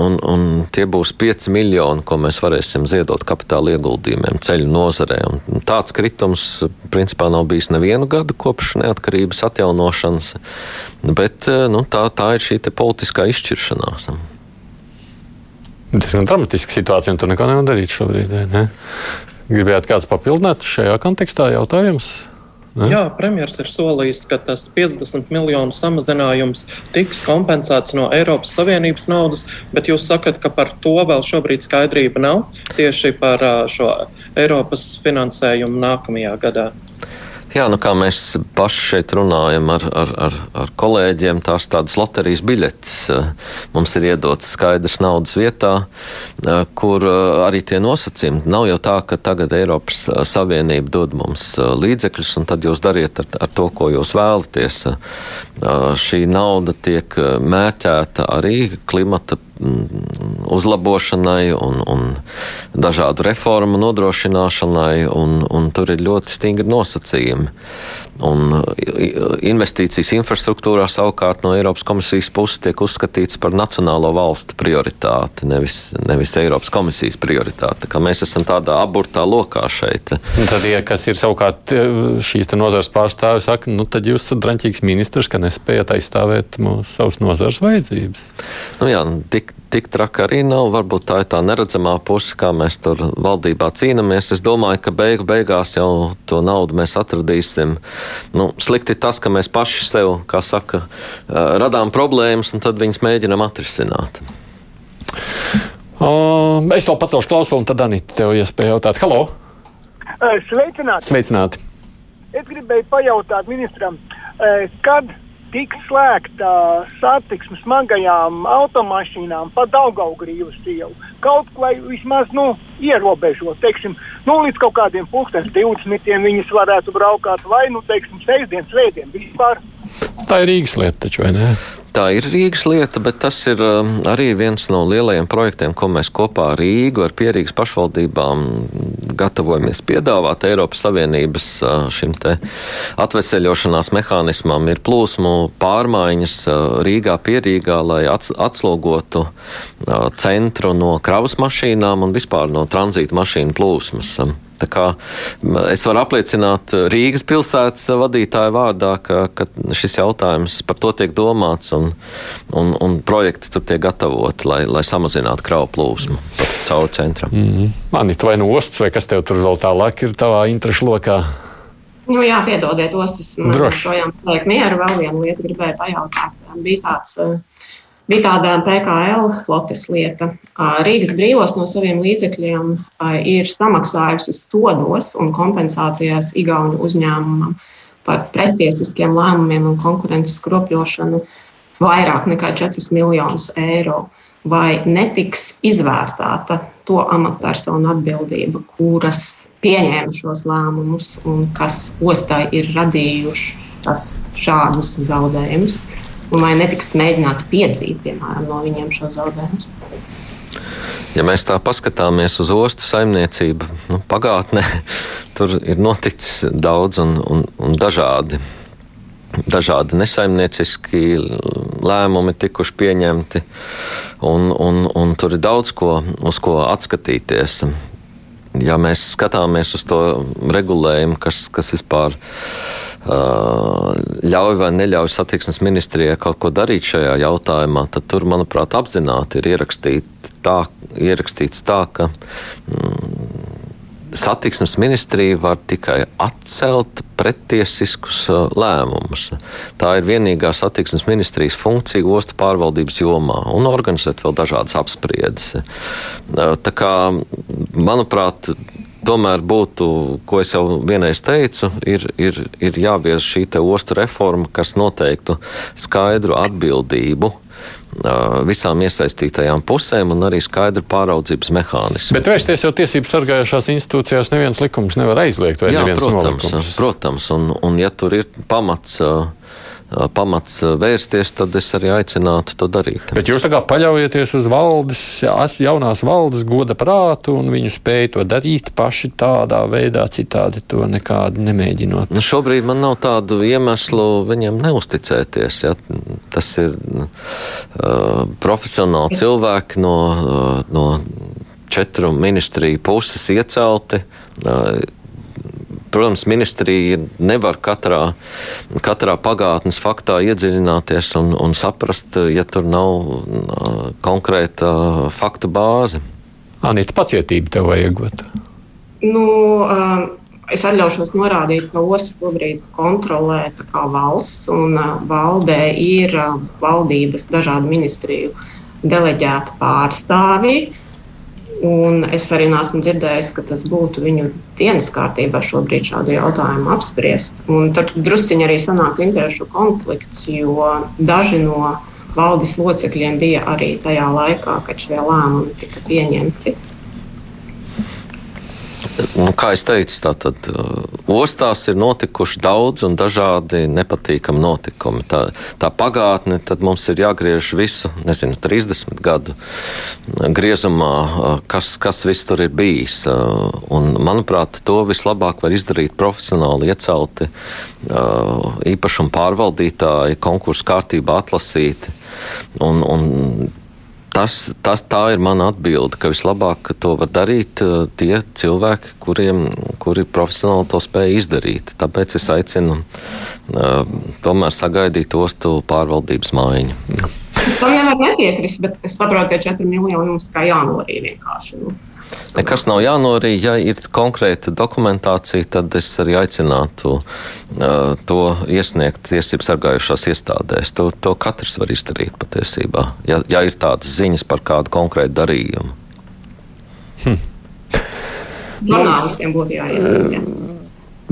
un, un tie būs 5 miljoni ko mēs varēsim ziedot kapitāla ieguldījumiem ceļu nozarē. Un tāds kritums principā nav bijis nevienu gadu kopš neatkarības atjaunošanas, bet nu, tā, tā ir šī politiskā izšķiršanās. Tas ir dramatiska situācija, un tur neko nevar darīt šobrīd. Ne? Gribējāt kāds papildināt šajā kontekstā jautājums? Ne? Jā, premjerministrs ir solījis, ka tas 50 miljonu samazinājums tiks kompensēts no Eiropas Savienības naudas, bet jūs sakat, ka par to vēl šobrīd skaidrība nav tieši par šo Eiropas finansējumu nākamajā gadā. Jā, nu kā mēs paši šeit runājam ar, ar, ar, ar kolēģiem, tās tādas loterijas biļetes eh, mums ir iedotas skaidrs naudas vietā, eh, kur eh, arī tie nosacījumi. Nav jau tā, ka tagad Eiropas Savienība dod mums līdzekļus, un tad jūs dariet ar, ar to, ko jūs vēlaties. Šī nauda tiek mērķēta arī klimata uzlabošanai un, un dažādu reformu nodrošināšanai, un, un tur ir ļoti stingri nosacījumi. Un investīcijas infrastruktūrā savukārt no Eiropas komisijas puses tiek uzskatīts par nacionālo valstu prioritāti, nevis, nevis Eiropas komisijas prioritāti. Mēs esam tādā aburtā lokā šeit. Un tad, ja kas ir savukārt šīs nozares pārstāvis, saka, nu tad jūs esat draņķīgs ministrs, ka nespējat aizstāvēt mūsu savas nozares vajadzības. Nu jā, tik, tik traki arī nav. Varbūt tā ir tā neredzamā puse, kā mēs tur valdībā cīnāmies. Es domāju, ka beigu beigās jau to naudu mēs atradīsim. Nu, slikti ir tas, ka mēs paši sev, kā saka, radām problēmas un tad viņas mēģinām atrisināt. Uh, es vēl pacelšu klausuli, un tad Anita tev iespēja jautāt. Halo! Sveicināti! Sveicināti! Es gribēju pajautāt ministram, kad tiks slēgta satiksme smagajām automašīnām pa Daugaugrības ielu. Kaut vai vismaz nu, ierobežot, teiksim, nu, līdz kaut kādiem pulkstenes 20 viņas varētu braukāt vai, nu, teiksim, sestdien, svētdien vispār. Tā ir Rīgas lieta, taču vai ne? Tā ir Rīgas lieta, bet tas ir um, arī viens no lielajiem projektiem, ko mēs kopā ar Rīgu, ar pierīgas pašvaldībām gatavojamies piedāvāt Eiropas Savienības uh, šim te atveseļošanās mehānismam. Ir plūsmu pārmaiņas uh, Rīgā, pierīgā, lai atslogotu uh, centru no kravas mašīnām un vispār no tranzīta mašīnu plūsmas. Es varu apliecināt Rīgas pilsētas vadītāju vārdā, ka, ka šis jautājums par to tiek domāts un, un, un projekti tur tiek gatavoti, lai, lai samazinātu kravu plūsmu caur centram. Mm -hmm. Mani vai no ostas, vai kas tev tur vēl tālāk ir tavā interešu lokā? Nu, jā, piedodiet, ostas. Man joprojām paliek miera. Vēl viena lieta gribēju pajautāt. Bija tāds uh, bija tāda PKL flotes lieta. Rīgas brīvos no saviem līdzekļiem ir samaksājusi stodos un kompensācijās Igaunu uzņēmumam par pretiesiskiem lēmumiem un konkurences skropļošanu vairāk nekā 4 miljonus eiro. Vai netiks izvērtēta to amatpersonu atbildība, kuras pieņēma šos lēmumus un kas ostai ir radījuši šādus zaudējumus? Un vai netiks mēģināts piedzīt, piemēram, no viņiem šo zaudējumus. Ja mēs tā paskatāmies uz ostu saimniecību, nu, pagātnē tur ir noticis daudz un, un, un dažādi. Dažādi nesaimnieciski lēmumi tikuši pieņemti, un, un, un tur ir daudz ko, uz ko atskatīties. Ja mēs skatāmies uz to regulējumu, kas, kas vispār ļauj vai neļauj satiksmes ministrijai kaut ko darīt šajā jautājumā, tad tur, manuprāt, apzināti ir ierakstīt tā, ierakstīts tā, ka mm, satiksmes ministrija var tikai atcelt pretiesiskus lēmumus. Tā ir vienīgā satiksmes ministrijas funkcija ostu pārvaldības jomā un organizēt vēl dažādas apspriedes. Tā kā, manuprāt, tomēr būtu, ko es jau vienreiz teicu, ir, ir, ir jāvieš šī ostu reforma, kas noteiktu skaidru atbildību visām iesaistītajām pusēm un arī skaidru pāraudzības mehānismu. Bet vērsties jau tiesību sargājušās institūcijās neviens likums nevar aizliegt. Jā, protams, nolikums. protams un, un ja tur ir pamats. Uh, pamats vērsties, tad es arī aicinātu to darīt. Bet jūs tagad paļaujaties uz valdes, jaunās valdes goda prātu un viņu spēju to darīt paši tādā veidā, citādi to nekādu nemēģinot. Nu, šobrīd man nav tādu iemeslu viņiem neusticēties. Ja? Tas ir uh, profesionāli cilvēki no, uh, no četru ministriju puses iecelti. Uh, Protams, ministrija nevar katrā, katrā pagātnes faktā iedziļināties un, un saprast, ja tur nav konkrēta faktu bāze. Anita, pacietība tev vajag iegūt. Nu, um... Es atļaušos norādīt, ka ostu šobrīd kontrolē valsts, un valdē ir valdības dažādu ministriju deleģēta pārstāvji. Un es arī neesmu dzirdējis, ka tas būtu viņu dienas kārtībā šobrīd šādu jautājumu apspriest. Un tad drusciņi arī sanāk interešu konflikts, jo daži no valdes locekļiem bija arī tajā laikā, kad šie lēmumi tika pieņemti. Nu, kā jau teicu, tātad uh, ostās ir notikuši daudz un dažādi nepatīkami notikumi. Tā, tā pagātne, mums ir jāgriež visu, nezinu, 30 gadu griezumā, uh, kas, kas viss tur ir bijis. Uh, un, manuprāt, to vislabāk var izdarīt profesionāli iecelti īpašumu pārvaldītāji, konkursu kārtībā atlasīti. Un, un tas, tas, tā ir mana atbilde, ka vislabāk to var darīt uh, tie cilvēki, kuriem, kuri profesionāli to spēj izdarīt. Tāpēc es aicinu uh, tomēr sagaidīt ostu pārvaldības maiņu. Tam nevar nepiekrist, bet es saprotu, ka 4 miljoni mums kā jānorīd vienkārši. Nu. Nekas nav jānorīd. Ja ir konkrēta dokumentācija, tad es arī aicinātu uh, to iesniegt tiesību sargājušās iestādēs. To, to katrs var izdarīt patiesībā, ja, ja ir tādas ziņas par kādu konkrētu darījumu. Hm. Žurnālistiem būtu jāiesniedz. Ja.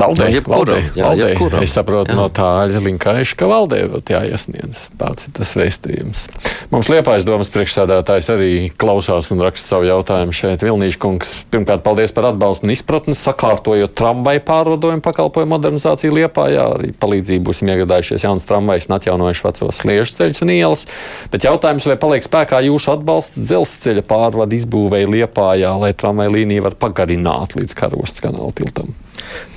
Valdē, jebkura, valdē, jā, valdē. Jebkura. Es saprotu jā. no tā linkaiša, ka valdē būtu jāiesniedz. Tāds ir tas veistījums. Mums Liepājas domas priekšsēdētājs arī klausās un raksta savu jautājumu šeit. Vilnīša kungs, pirmkārt, paldies par atbalstu un izpratni, sakārtojot tramvaju pārvadojumu pakalpojumu modernizāciju Liepājā. Arī palīdzību būsim iegādājušies jaunas tramvajas un atjaunojuši vecos sliežu ceļus un ielas. Bet jautājums, vai paliek spēkā jūsu atbalsts dzelzceļa pārvadu izbūvēja Liepājā, lai tramvaju līniju var pagarināt līdz karostas kanāla tiltam?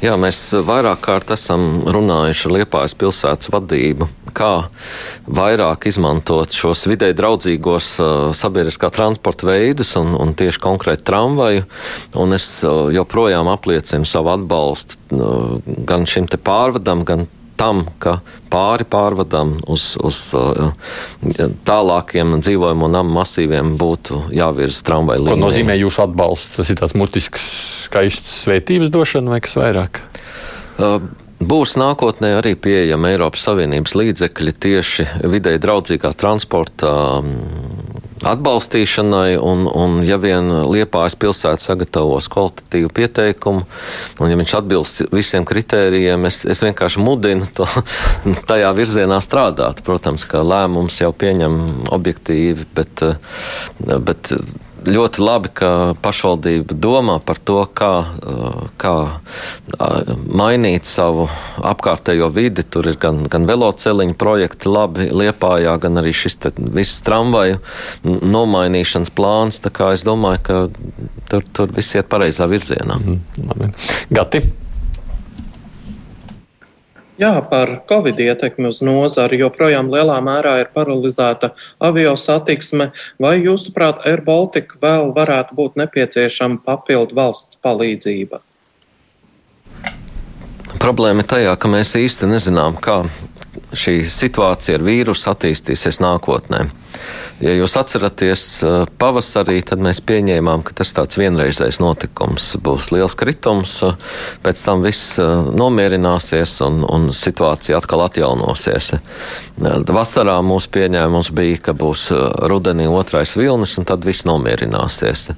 Jā, mēs vairāk kārt esam runājuši ar Liepājas pilsētas vadību, kā vairāk izmantot šos vidē draudzīgos uh, sabiedriskā transporta veidus un, un tieši konkrēti tramvaju. Un es uh, joprojām apliecinu savu atbalstu uh, gan šim te pārvadam, gan tam, ka pāri pārvadam uz, uz tālākiem dzīvojamo namu masīviem būtu jāvirza tramvaja līnija. Ko nozīmē jūsu atbalsts? Tas ir tāds mutisks skaists svētības došana vai kas vairāk? Uh, Būs nākotnē arī pieejama Eiropas Savienības līdzekļi tieši videi draudzīgā transporta atbalstīšanai, un, un ja vien Liepājas pilsēta sagatavos kvalitatīvu pieteikumu, un ja viņš atbilst visiem kritērijiem, es, es vienkārši mudinu to tajā virzienā strādāt. Protams, ka lēmums jau pieņem objektīvi, bet, bet ļoti labi, ka pašvaldība domā par to, kā, uh, kā uh, mainīt savu apkārtējo vidi. Tur ir gan, gan veloceliņu projekti labi Liepājā, gan arī šis viss tramvaju nomainīšanas plāns. Tā kā es domāju, ka tur, tur viss iet pareizā virzienā. Mm, Gati. Jā, par Covid ietekmi uz nozari joprojām lielā mērā ir paralizēta avio satiksme. Vai jūsuprāt, Air Baltica vēl varētu būt nepieciešama papildu valsts palīdzība? Problēma ir tajā, ka mēs īsti nezinām, kā šī situācija ar vīrusu attīstīsies nākotnē. Ja jūs atceraties, pavasarī tad mēs pieņēmām, ka tas tāds vienreizējs notikums būs liels kritums, pēc tam viss nomierināsies un, un situācija atkal atjaunosies. Vasarā mūsu pieņēmums bija, ka būs rudenī otrais vilnis un tad viss nomierināsies.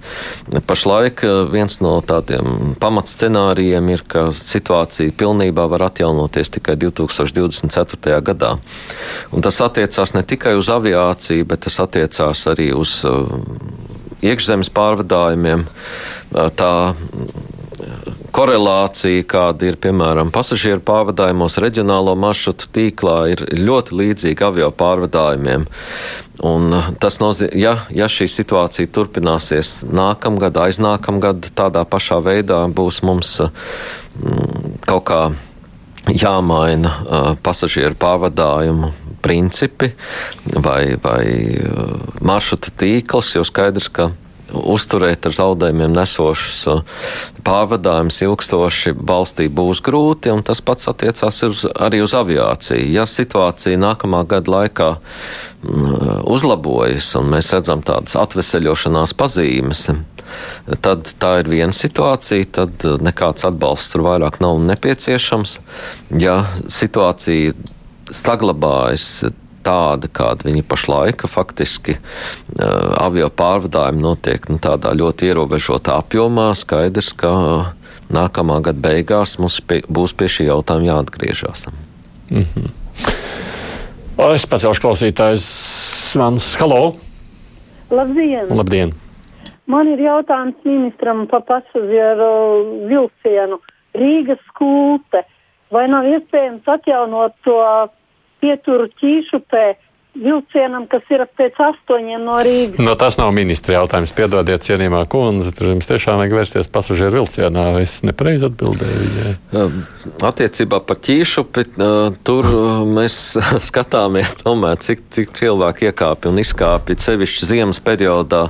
Pašlaik viens no tādiem pamatscenārijiem ir, ka situācija pilnībā var atjaunoties tikai 2024. gadā. Un tas attiecās ne tikai uz aviāciju, bet tas attiecās arī uz uh, iekšzemes pārvadājumiem. Uh, tā korelācija, kāda ir piemēram pasažieru pārvadājumos, reģionālo maršrutu tīklā, ir ļoti līdzīga avio pārvadājumiem. Un uh, tas nozīmē, ja, ja šī situācija turpināsies nākamgad, aiznākamgad, tādā pašā veidā būs mums mm, kaut kā jāmaina uh, pasažieru pārvadājumu principi vai, vai uh, maršrutu tīkls, jo skaidrs, ka uzturēt ar zaudējumiem nesošus uh, pārvadājumus ilgstoši valstī būs grūti, un tas pats attiecās uz, arī uz aviāciju. Ja situācija nākamā gada laikā mm, uzlabojas, un mēs redzam tādas atveseļošanās pazīmes, tad tā ir viena situācija, tad nekāds atbalsts tur vairāk nav nepieciešams. Ja situācija saglabājas tāda, kāda viņi pašlaik faktiski uh, avio pārvadājumi notiek nu, tādā ļoti ierobežotā apjomā. Skaidrs, ka uh, nākamā gada beigās mums pie, būs pie šī jautājuma jāatgriežas. Mm -hmm. Es pacelšu klausītājus Svans. Halo! Labdien! Labdien! Man ir jautājums ministram par pasažieru vilcienu Rīgas skulte. Vai nav iespējams atjaunot to pieturu ķīšupē vilcienam, kas ir pēc astoņiem no Rīgas. No, tas nav ministra jautājums. Piedodiet, cienījumā kundze, tur jums tiešām vajag vērsties pasažieru vilcienā. Es nepareizi atbildēju. Jā. Attiecībā par ķīšupi, tur mēs skatāmies tomēr, cik, cik cilvēki iekāpja un izkāpja sevišķi ziemas periodā.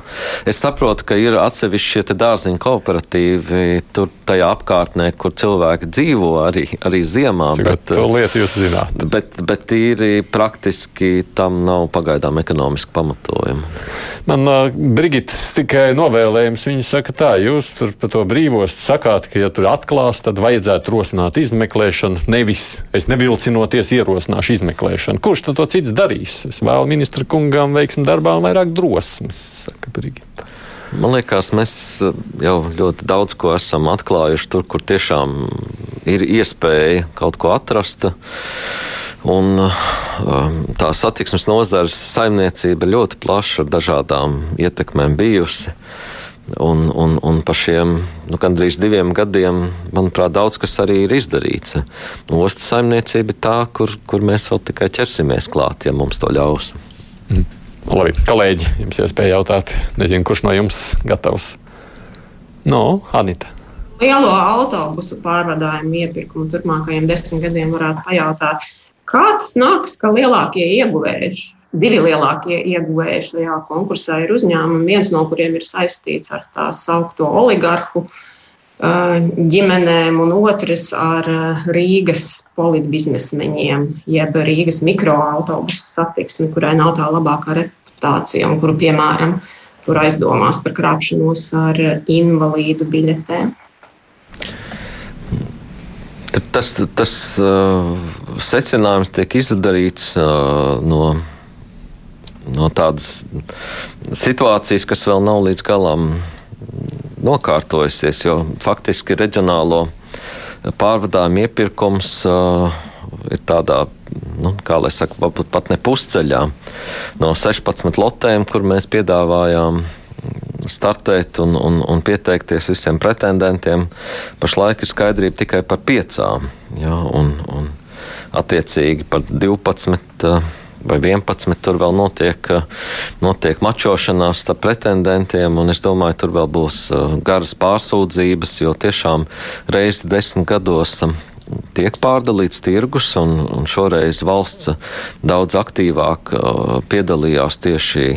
Es saprotu, ka ir atsevišķi šie dārziņu kooperatīvi tur tajā apkārtnē, kur cilvēki dzīvo arī, arī ziemā. Cik bet, to lietu jūs zināt. Bet, bet tīri praktiski tam tam nav pagaidām ekonomiski pamatojuma. Man uh, Brigitas tikai novēlējums. Viņa saka, tā, jūs tur par to brīvostu sakāt, ka, ja tur atklās, tad vajadzētu rosināt izmeklēšanu. Nevis es nevilcinoties ierosināšu izmeklēšanu. Kurš tad to cits darīs? Es vēlu ministra kungām veiksmi darbā un vairāk drosmes, saka Brigita. Man liekas, mēs jau ļoti daudz ko esam atklājuši tur, kur tiešām ir iespēja kaut ko atrast. Un, um, tā satiksmes nozares saimniecība ļoti plaša ar dažādām ietekmēm bijusi. Un, un, un pa šiem nu, gandrīz diviem gadiem, manuprāt, daudz kas arī ir izdarīts. Ostas saimniecība ir tā, kur, kur mēs vēl tikai ķersimies klāt, ja mums to ļaus. Mm. Labi, kolēģi, jums iespēja jautāt, nezinu, kurš no jums gatavs? No, Anita. Lielo autobusu pārvadājumu iepirkumu turpmākajiem desmit gadiem varētu pajautāt Kā tas nāks, ka lielākie ieguvēji, divi lielākie ieguvēji šajā konkursā ir uzņēmumi, viens no kuriem ir saistīts ar tā saukto oligarhu ģimenēm, un otrs ar Rīgas politbiznesmeņiem, jeb Rīgas mikroautobusu satiksmi, kurai nav tā labākā reputācija, un kuru, piemēram, tur aizdomās par krāpšanos ar invalīdu biļetēm. Tas, tas uh, secinājums tiek izdarīts uh, no, no tādas situācijas, kas vēl nav līdz galam nokārtojusies, jo faktiski reģionālo pārvadājumu iepirkums uh, ir tādā, nu, kā lai saka, varbūt pat ne pusceļā. No 16 lotēm, kur mēs piedāvājām startēt un, un, un pieteikties visiem pretendentiem. Pašlaik ir skaidrība tikai par piecām, ja, un, un attiecīgi par 12 vai 11. Tur vēl notiek, notiek mačošanās starp pretendentiem, un es domāju, tur vēl būs garas pārsūdzības, jo tiešām reizi desmit gados tiek pārdalīts tirgus, un, un šoreiz valsts daudz aktīvāk piedalījās tieši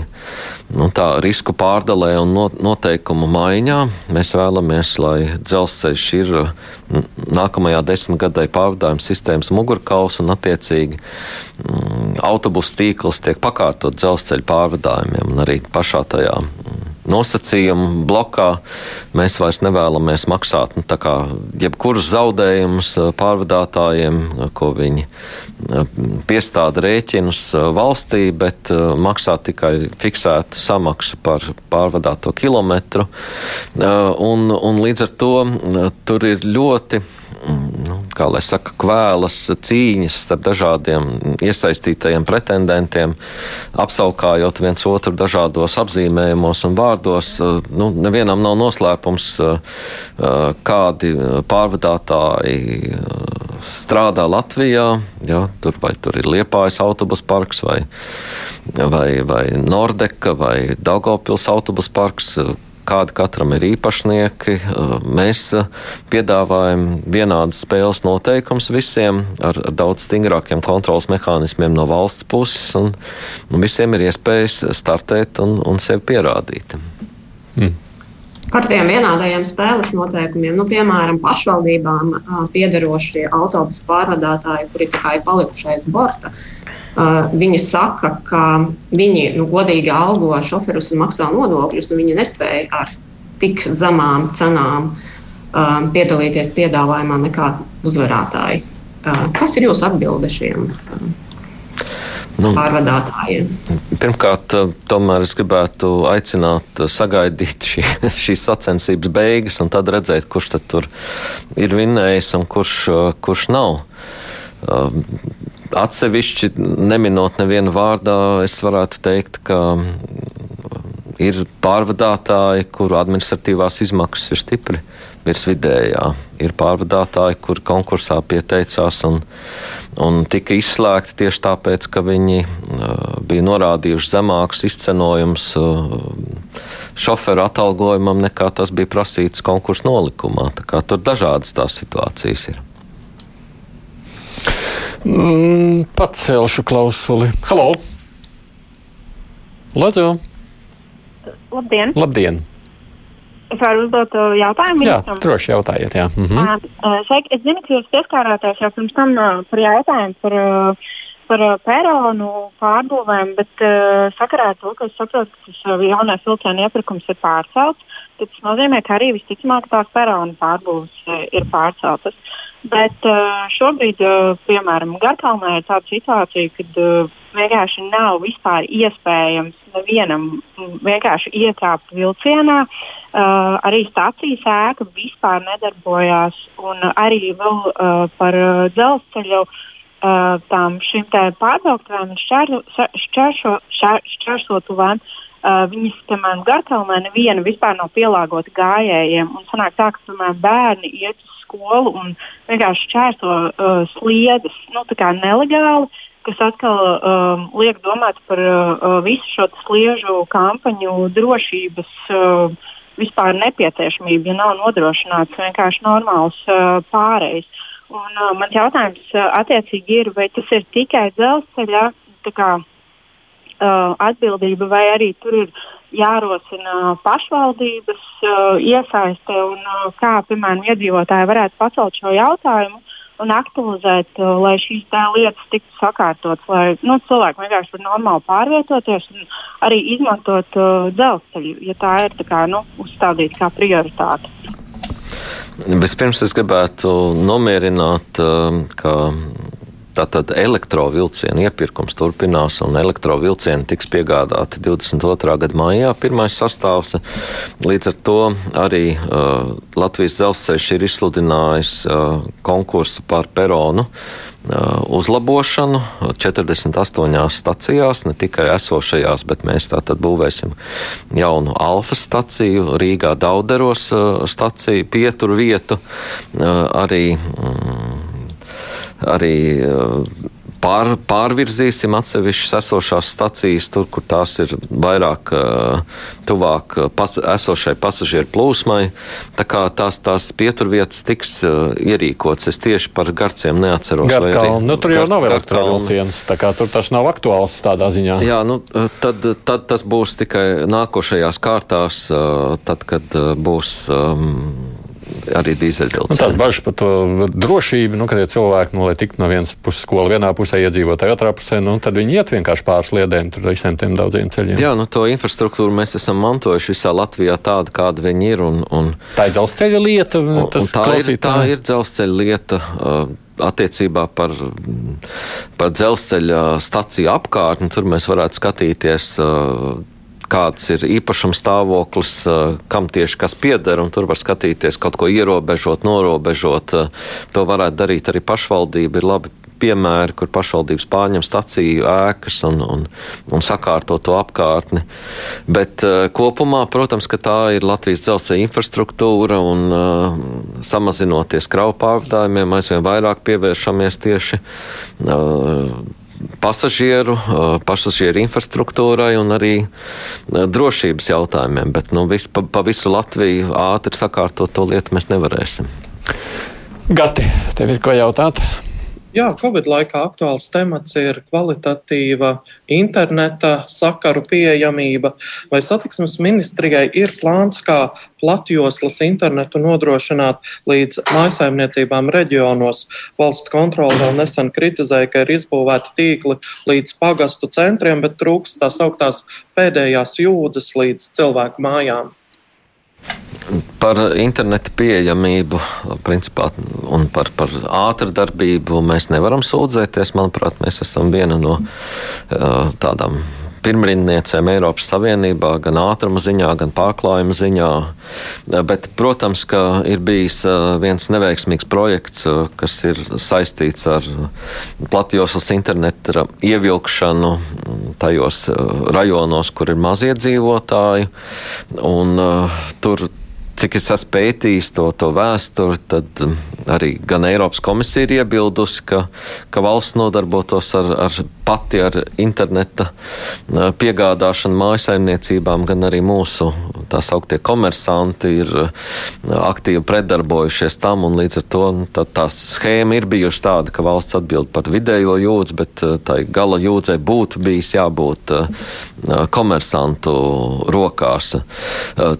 nu, tā risku pārdalē un noteikumu maiņā. Mēs vēlamies, lai dzelzceļš ir nākamajā desmitgadē pārvadājuma sistēmas mugurkauls un attiecīgi autobusu tīkls tiek pakārtot dzelzceļa pārvadājumiem un arī pašā tajā nosacījumu blokā. Mēs vairs nevēlamies maksāt nu, jebkurus zaudējumus eh, pārvadātājiem, ko viņi eh, piestāda rēķinus eh, valstī, bet maksāt tikai fiksētu samaksu par pārvadāto kilometru. Un, un līdz ar to tur ir ļoti nu, kā lai saka, kvēlas cīņas starp dažādiem iesaistītajiem pretendentiem, apsaukājot viens otru dažādos apzīmējumos un vārdos. Nu, nevienam nav noslēpums, kādi pārvadātāji strādā Latvijā. Ja, tur vai tur ir Liepājas autobus parks vai, vai, vai Nordeka vai Daugopils autobus parks kādi katram ir īpašnieki. Mēs piedāvājam vienādas spēles noteikums visiem ar, ar daudz stingrākiem kontrols mehānismiem no valsts puses, un, un visiem ir iespējas startēt un, un sevi pierādīt. Hmm. Par tiem vienādajiem spēles noteikumiem, nu, piemēram, pašvaldībām piederošie autobusu pārvadātāji, kuri tikai palikuši aiz borta, uh, Uh, viņi saka, ka viņi nu, godīgi algo šoferus un maksā nodokļus, un viņi nespēja ar tik zemām cenām uh, piedalīties piedāvājumā nekā uzvarētāji. Uh, kas ir jūsu atbilde šiem? Nu, pārvadātājiem. Pirmkārt, tomēr es gribētu aicināt sagaidīt šī, šīs sacensības beigas un tad redzēt, kurš tad tur ir vinnējis un kurš, kurš nav. Atsevišķi, neminot nevienu vārdā, es varētu teikt, ka ir pārvadātāji, kuru administratīvās izmaksas ir stipri virs vidējā. Ir pārvadātāji, kuri konkursā pieteicās un, un tika izslēgti tieši tāpēc, ka viņi uh, bija norādījuši zemākus izcenojumus uh, šoferu atalgojumam, nekā tas bija prasīts konkursu nolikumā. Tur dažādas tās situācijas ir. Mm, pacelšu klausuli. Halo! Lūdzu! Labdien! Labdien. Es varu uzdot uh, jautājumu. Jā, droši jautājiet. Jā. Mhm. Uh, Sveiki, es zinu, ka jūs pieskārāties jau pirms tam uh, par jautājumu par, par peronu pārbūvēm, bet sakarā ar to, ka es saprotu, ka tas jaunais vilcienu iepirkums ir pārcelts, tas nozīmē, ka arī visticamāk tās peronu pārbūves ir pārceltas. Bet šobrīd, piemēram, Garkalnē ir tāda situācija, kad vienkārši nav vispār iespējams nevienam vienkārši ietrāpt vilcienā. Arī stācijas ēka vispār nedarbojās, un arī vēl par dzelzceļu tām šīm pārbrauktuvēm šķērsotuvēm. Uh, viņas, piemēram, Garkalnē neviena vispār nav pielāgota gājējiem. Un sanāk tā, ka, piemēram, bērni iet uz skolu un vienkārši čērso uh, sliedes, nu, kā nelegāli, kas atkal um, liek domāt par uh, visu šo sliežu kampaņu drošības uh, vispār nepieciešamību, ja nav nodrošināts vienkārši normāls uh, pārējais. Un, uh, mans jautājums uh, attiecīgi ir, vai tas ir tikai dzelzceļa uh, atbildība, vai arī tur ir jārosina pašvaldības uh, iesaiste un uh, kā, piemēram, iedzīvotāji varētu pacelt šo jautājumu un aktualizēt, uh, lai šīs lietas tiktu sakārtotas, lai nu, cilvēki vienkārši var normāli pārvietoties un arī izmantot uh, dzelzceļu, ja tā ir tā kā, nu, uzstādīta kā prioritāte. Vispirms es gribētu nomierināt, ka Tātad elektrovielcienu iepirkums turpinās, un elektrovielcieni tiks piegādāti 22. gada maijā, pirmais sastāvs. Līdz ar to arī uh, Latvijas dzelzceļš ir izsludinājis uh, konkursu par peronu uh, uzlabošanu 48 stacijās, ne tikai esošajās, bet mēs tātad būvēsim jaunu alfa staciju, Rīgā Dauderos uh, staciju, pieturu vietu, uh, arī. Arī uh, pār, pārvirzīsim atsevišķas esošās stacijas, tur, kur tās ir vairāk uh, tuvāk uh, pas, esošai pasažieru plūsmai. Tā kā tās, tās pieturvietas tiks ierīkotas. Es tieši par garciem neatceros. Garkalni, nu, tur jau gar, nav elektrovilciens, tā kā tur tas nav aktuāls tādā ziņā. Jā, nu, tad, tad tas būs tikai nākošajās kārtās, tad, kad būs. Um, arī dīzeļdzelzceļa. Nu, tās bažas par to drošību, nu, kad ir cilvēki, nu, lai tiktu no vienas puses skola vienā pusē, iedzīvotāji otrā pusē, nu, tad viņi iet vienkārši pāris liedēm tur visiem tiem daudziem ceļiem. Jā, nu, to infrastruktūru mēs esam mantojuši visā Latvijā tādu, kāda viņi ir. Un, un, tā ir dzelzceļa lieta. Un, un tā, ir, tā ir dzelzceļa lieta. Uh, attiecībā par, par dzelzceļa staciju apkārtni, tur mēs varētu skatīties. Uh, kāds ir īpašums stāvoklis, kam tieši kas pieder, un tur var skatīties kaut ko ierobežot, norobežot. To varētu darīt arī pašvaldība. Ir labi piemēri, kur pašvaldības pārņem staciju ēkas un, un, un sakārto to apkārtni. Bet uh, kopumā, protams, ka tā ir Latvijas dzelzceļa infrastruktūra un uh, samazinoties kravu pārvadājumiem, aizvien vairāk pievēršamies tieši uh, pasažieru, pasažieru infrastruktūrai un arī drošības jautājumiem. Bet nu, vis, pa, pa visu Latviju ātri sakārtot to lietu mēs nevarēsim. Gati, tev ir ko jautāt? Jā, Covid laikā aktuāls temats ir kvalitatīva interneta sakaru pieejamība. Vai satiksmes ministrijai ir plāns, kā platjoslas internetu nodrošināt līdz mājsaimniecībām reģionos? Valsts kontrole vēl nesen kritizēja, ka ir izbūvēti tīkli līdz pagastu centriem, bet trūks tās augtās pēdējās jūdzes līdz cilvēku mājām. Par internetu pieejamību principā, un par, par ātru darbību mēs nevaram sūdzēties. Manuprāt, mēs esam viena no uh, tādām pirmrindniecēm Eiropas Savienībā, gan ātruma ziņā, gan pārklājuma ziņā. Bet, protams, ka ir bijis viens neveiksmīgs projekts, kas ir saistīts ar platjoslas interneta ievilkšanu tajos rajonos, kur ir mazie dzīvotāji. Un, tur cik es esmu pētījis to, to vēsturi, tad um, arī gan Eiropas komisija ir iebildusi, ka, ka valsts nodarbotos ar, ar pati ar interneta uh, piegādāšanu mājasaimniecībām, gan arī mūsu tā sauktie komersanti ir uh, aktīvi pretdarbojušies tam, un līdz ar to nu, tā, tā schēma ir bijusi tāda, ka valsts atbild par vidējo jūdzi, bet uh, tai gala jūdzei būtu bijis jābūt komersantu rokās.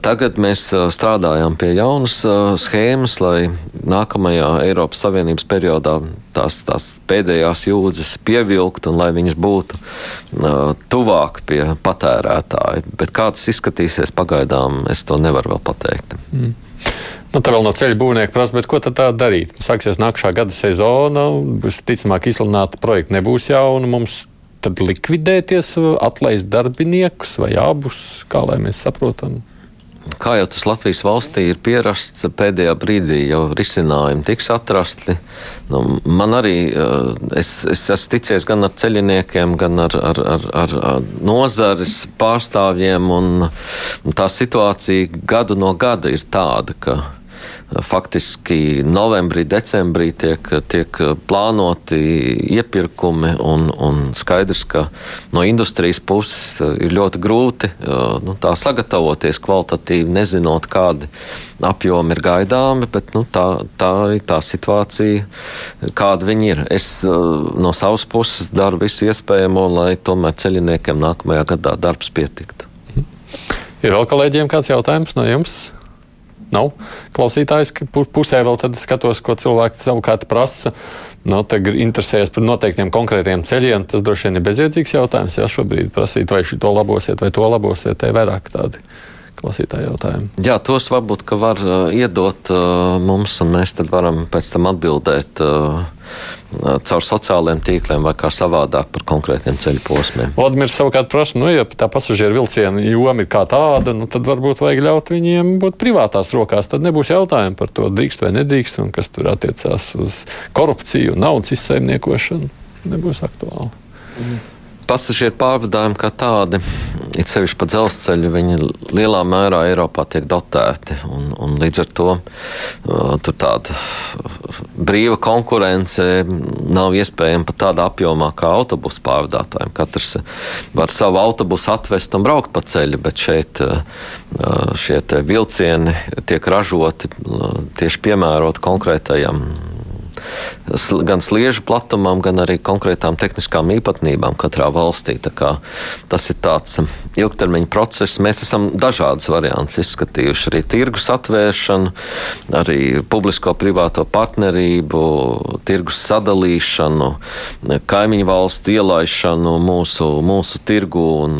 Tagad mēs strādājam strādājām pie jaunas uh, schēmas, lai nākamajā Eiropas Savienības periodā tās, tās pēdējās jūdzes pievilkt un lai viņas būtu uh, tuvāk pie patērētāja. Bet kā tas izskatīsies pagaidām, es to nevaru vēl pateikt. Mm. Nu, tā vēl no ceļa būvnieka prasa, ko tad tā darīt? Sāksies nākamā gada sezona, visticamāk, izsludināta projekta nebūs jauna. Mums tad likvidēties, atlaist darbiniekus vai abus, kā lai mēs saprotam? Kā jau tas Latvijas valstī ir pierasts, pēdējā brīdī jau risinājumi tiks atrasti. Nu, man arī, eh, es, es esmu ticies gan ar ceļiniekiem, gan ar, ar, ar, ar, ar nozares pārstāvjiem, un tā situācija gadu no gada ir tāda, ka faktiski novembrī, decembrī tiek, tiek plānoti iepirkumi, un, un skaidrs, ka no industrijas puses ir ļoti grūti nu, tā sagatavoties kvalitatīvi, nezinot, kādi apjomi ir gaidāmi, bet nu, tā, tā ir tā situācija, kāda viņi ir. Es no savas puses daru visu iespējamo, lai tomēr ceļiniekiem nākamajā gadā darbs pietiktu. Ir vēl kolēģiem kāds jautājums no jums? Nav klausītājs, pusē vēl skatos, ko cilvēki savukārt prasa. Nu, tagad interesējas par noteiktiem konkrētiem ceļiem. Tas droši vien ir bezjēdzīgs jautājums. Jā, šobrīd prasīt, vai to labosiet, vai to labosiet, te vairāk tādi klausītāju jautājumu. Jā, tos varbūt var uh, iedot uh, mums, un mēs tad varam pēc tam atbildēt. Uh, caur sociālajiem tīkliem vai kā savādāk par konkrētiem ceļu posmiem. Vladimirs savukārt prasa, nu, ja tā pasažieru vilciena joma ir kā tāda, nu, tad varbūt vajag ļaut viņiem būt privātās rokās. Tad nebūs jautājumu par to, drīkst vai nedrīkst, un kas tur attiecās uz korupciju un naudas izsaimniekošanu. Nebūs aktuāli. Mm pasažieru pārvadājumi kā tādi, it sevišķi pa dzelzceļu, viņi lielā mērā Eiropā tiek dotēti. Un, un līdz ar to tur tāda brīva konkurence nav iespējama pat tādā apjomā kā autobusu pārvadātājiem. Katrs var savu autobusu atvest un braukt pa ceļu, bet šeit šie vilcieni tiek ražoti tieši piemērot konkrētajam gan sliežu platumam, gan arī konkrētām tehniskām īpatnībām katrā valstī. Tas ir tāds um, ilgtermiņa process. Mēs esam dažādas variantus izskatījuši. Arī tirgus atvēršanu, arī publisko-privāto partnerību, tirgus sadalīšanu, kaimiņu valstu ielaišanu mūsu, mūsu tirgu. Un,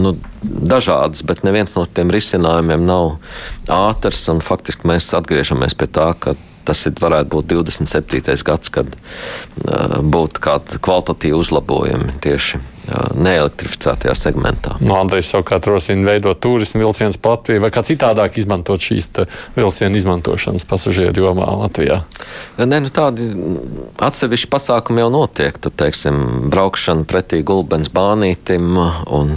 nu, dažādas, bet neviens no tiem risinājumiem nav ātrs. Faktiski mēs atgriežamies pie tā, ka tas ir, varētu būt 27. gads, kad uh, būtu kādi kvalitatīvi uzlabojumi tieši uh, neelektrificētajā segmentā. No Andrejs savukārt rosina veidot turismu vilcienus pa Latviju vai kā citādāk izmantot šīs vilcienu izmantošanas pasažieru jomā Latvijā? Nē, nu tādi atsevišķi pasākumi jau notiek. Tur, teiksim, braukšana pretī gulbens bānītim un,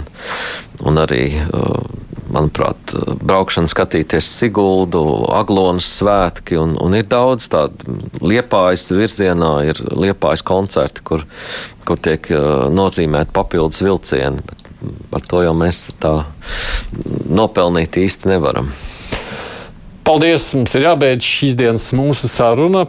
un arī uh, manuprāt, braukšana, skatīties Siguldu, Aglonas svētki, un, un ir daudz tādu liepājas virzienā, ir liepājas koncerti, kur, kur tiek nozīmēti papildus vilcieni. Bet par to jau mēs tā nopelnīt īsti nevaram. Paldies! Mums ir jābeidz šīs dienas mūsu saruna.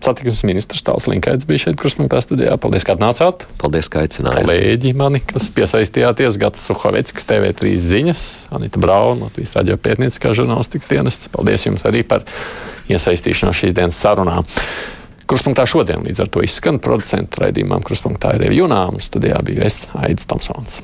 Satiksmes ministrs Tāls Linkaits bija šeit kruspunktā studijā. Paldies, ka atnācāt. Paldies, ka aicinājāt. Kolēģi mani, kas piesaistījāties, Gats Suhoveckis, TV3 ziņas, Anita Brauna, Latvijas radio pētnieciskā žurnālistikas dienests. Paldies jums arī par iesaistīšanos šīs dienas sarunā. Kruspunktā šodien līdz ar to izskan producentu raidījumam Kruspunktā ir Junām. Studijā biju es, Aidis Tomsons.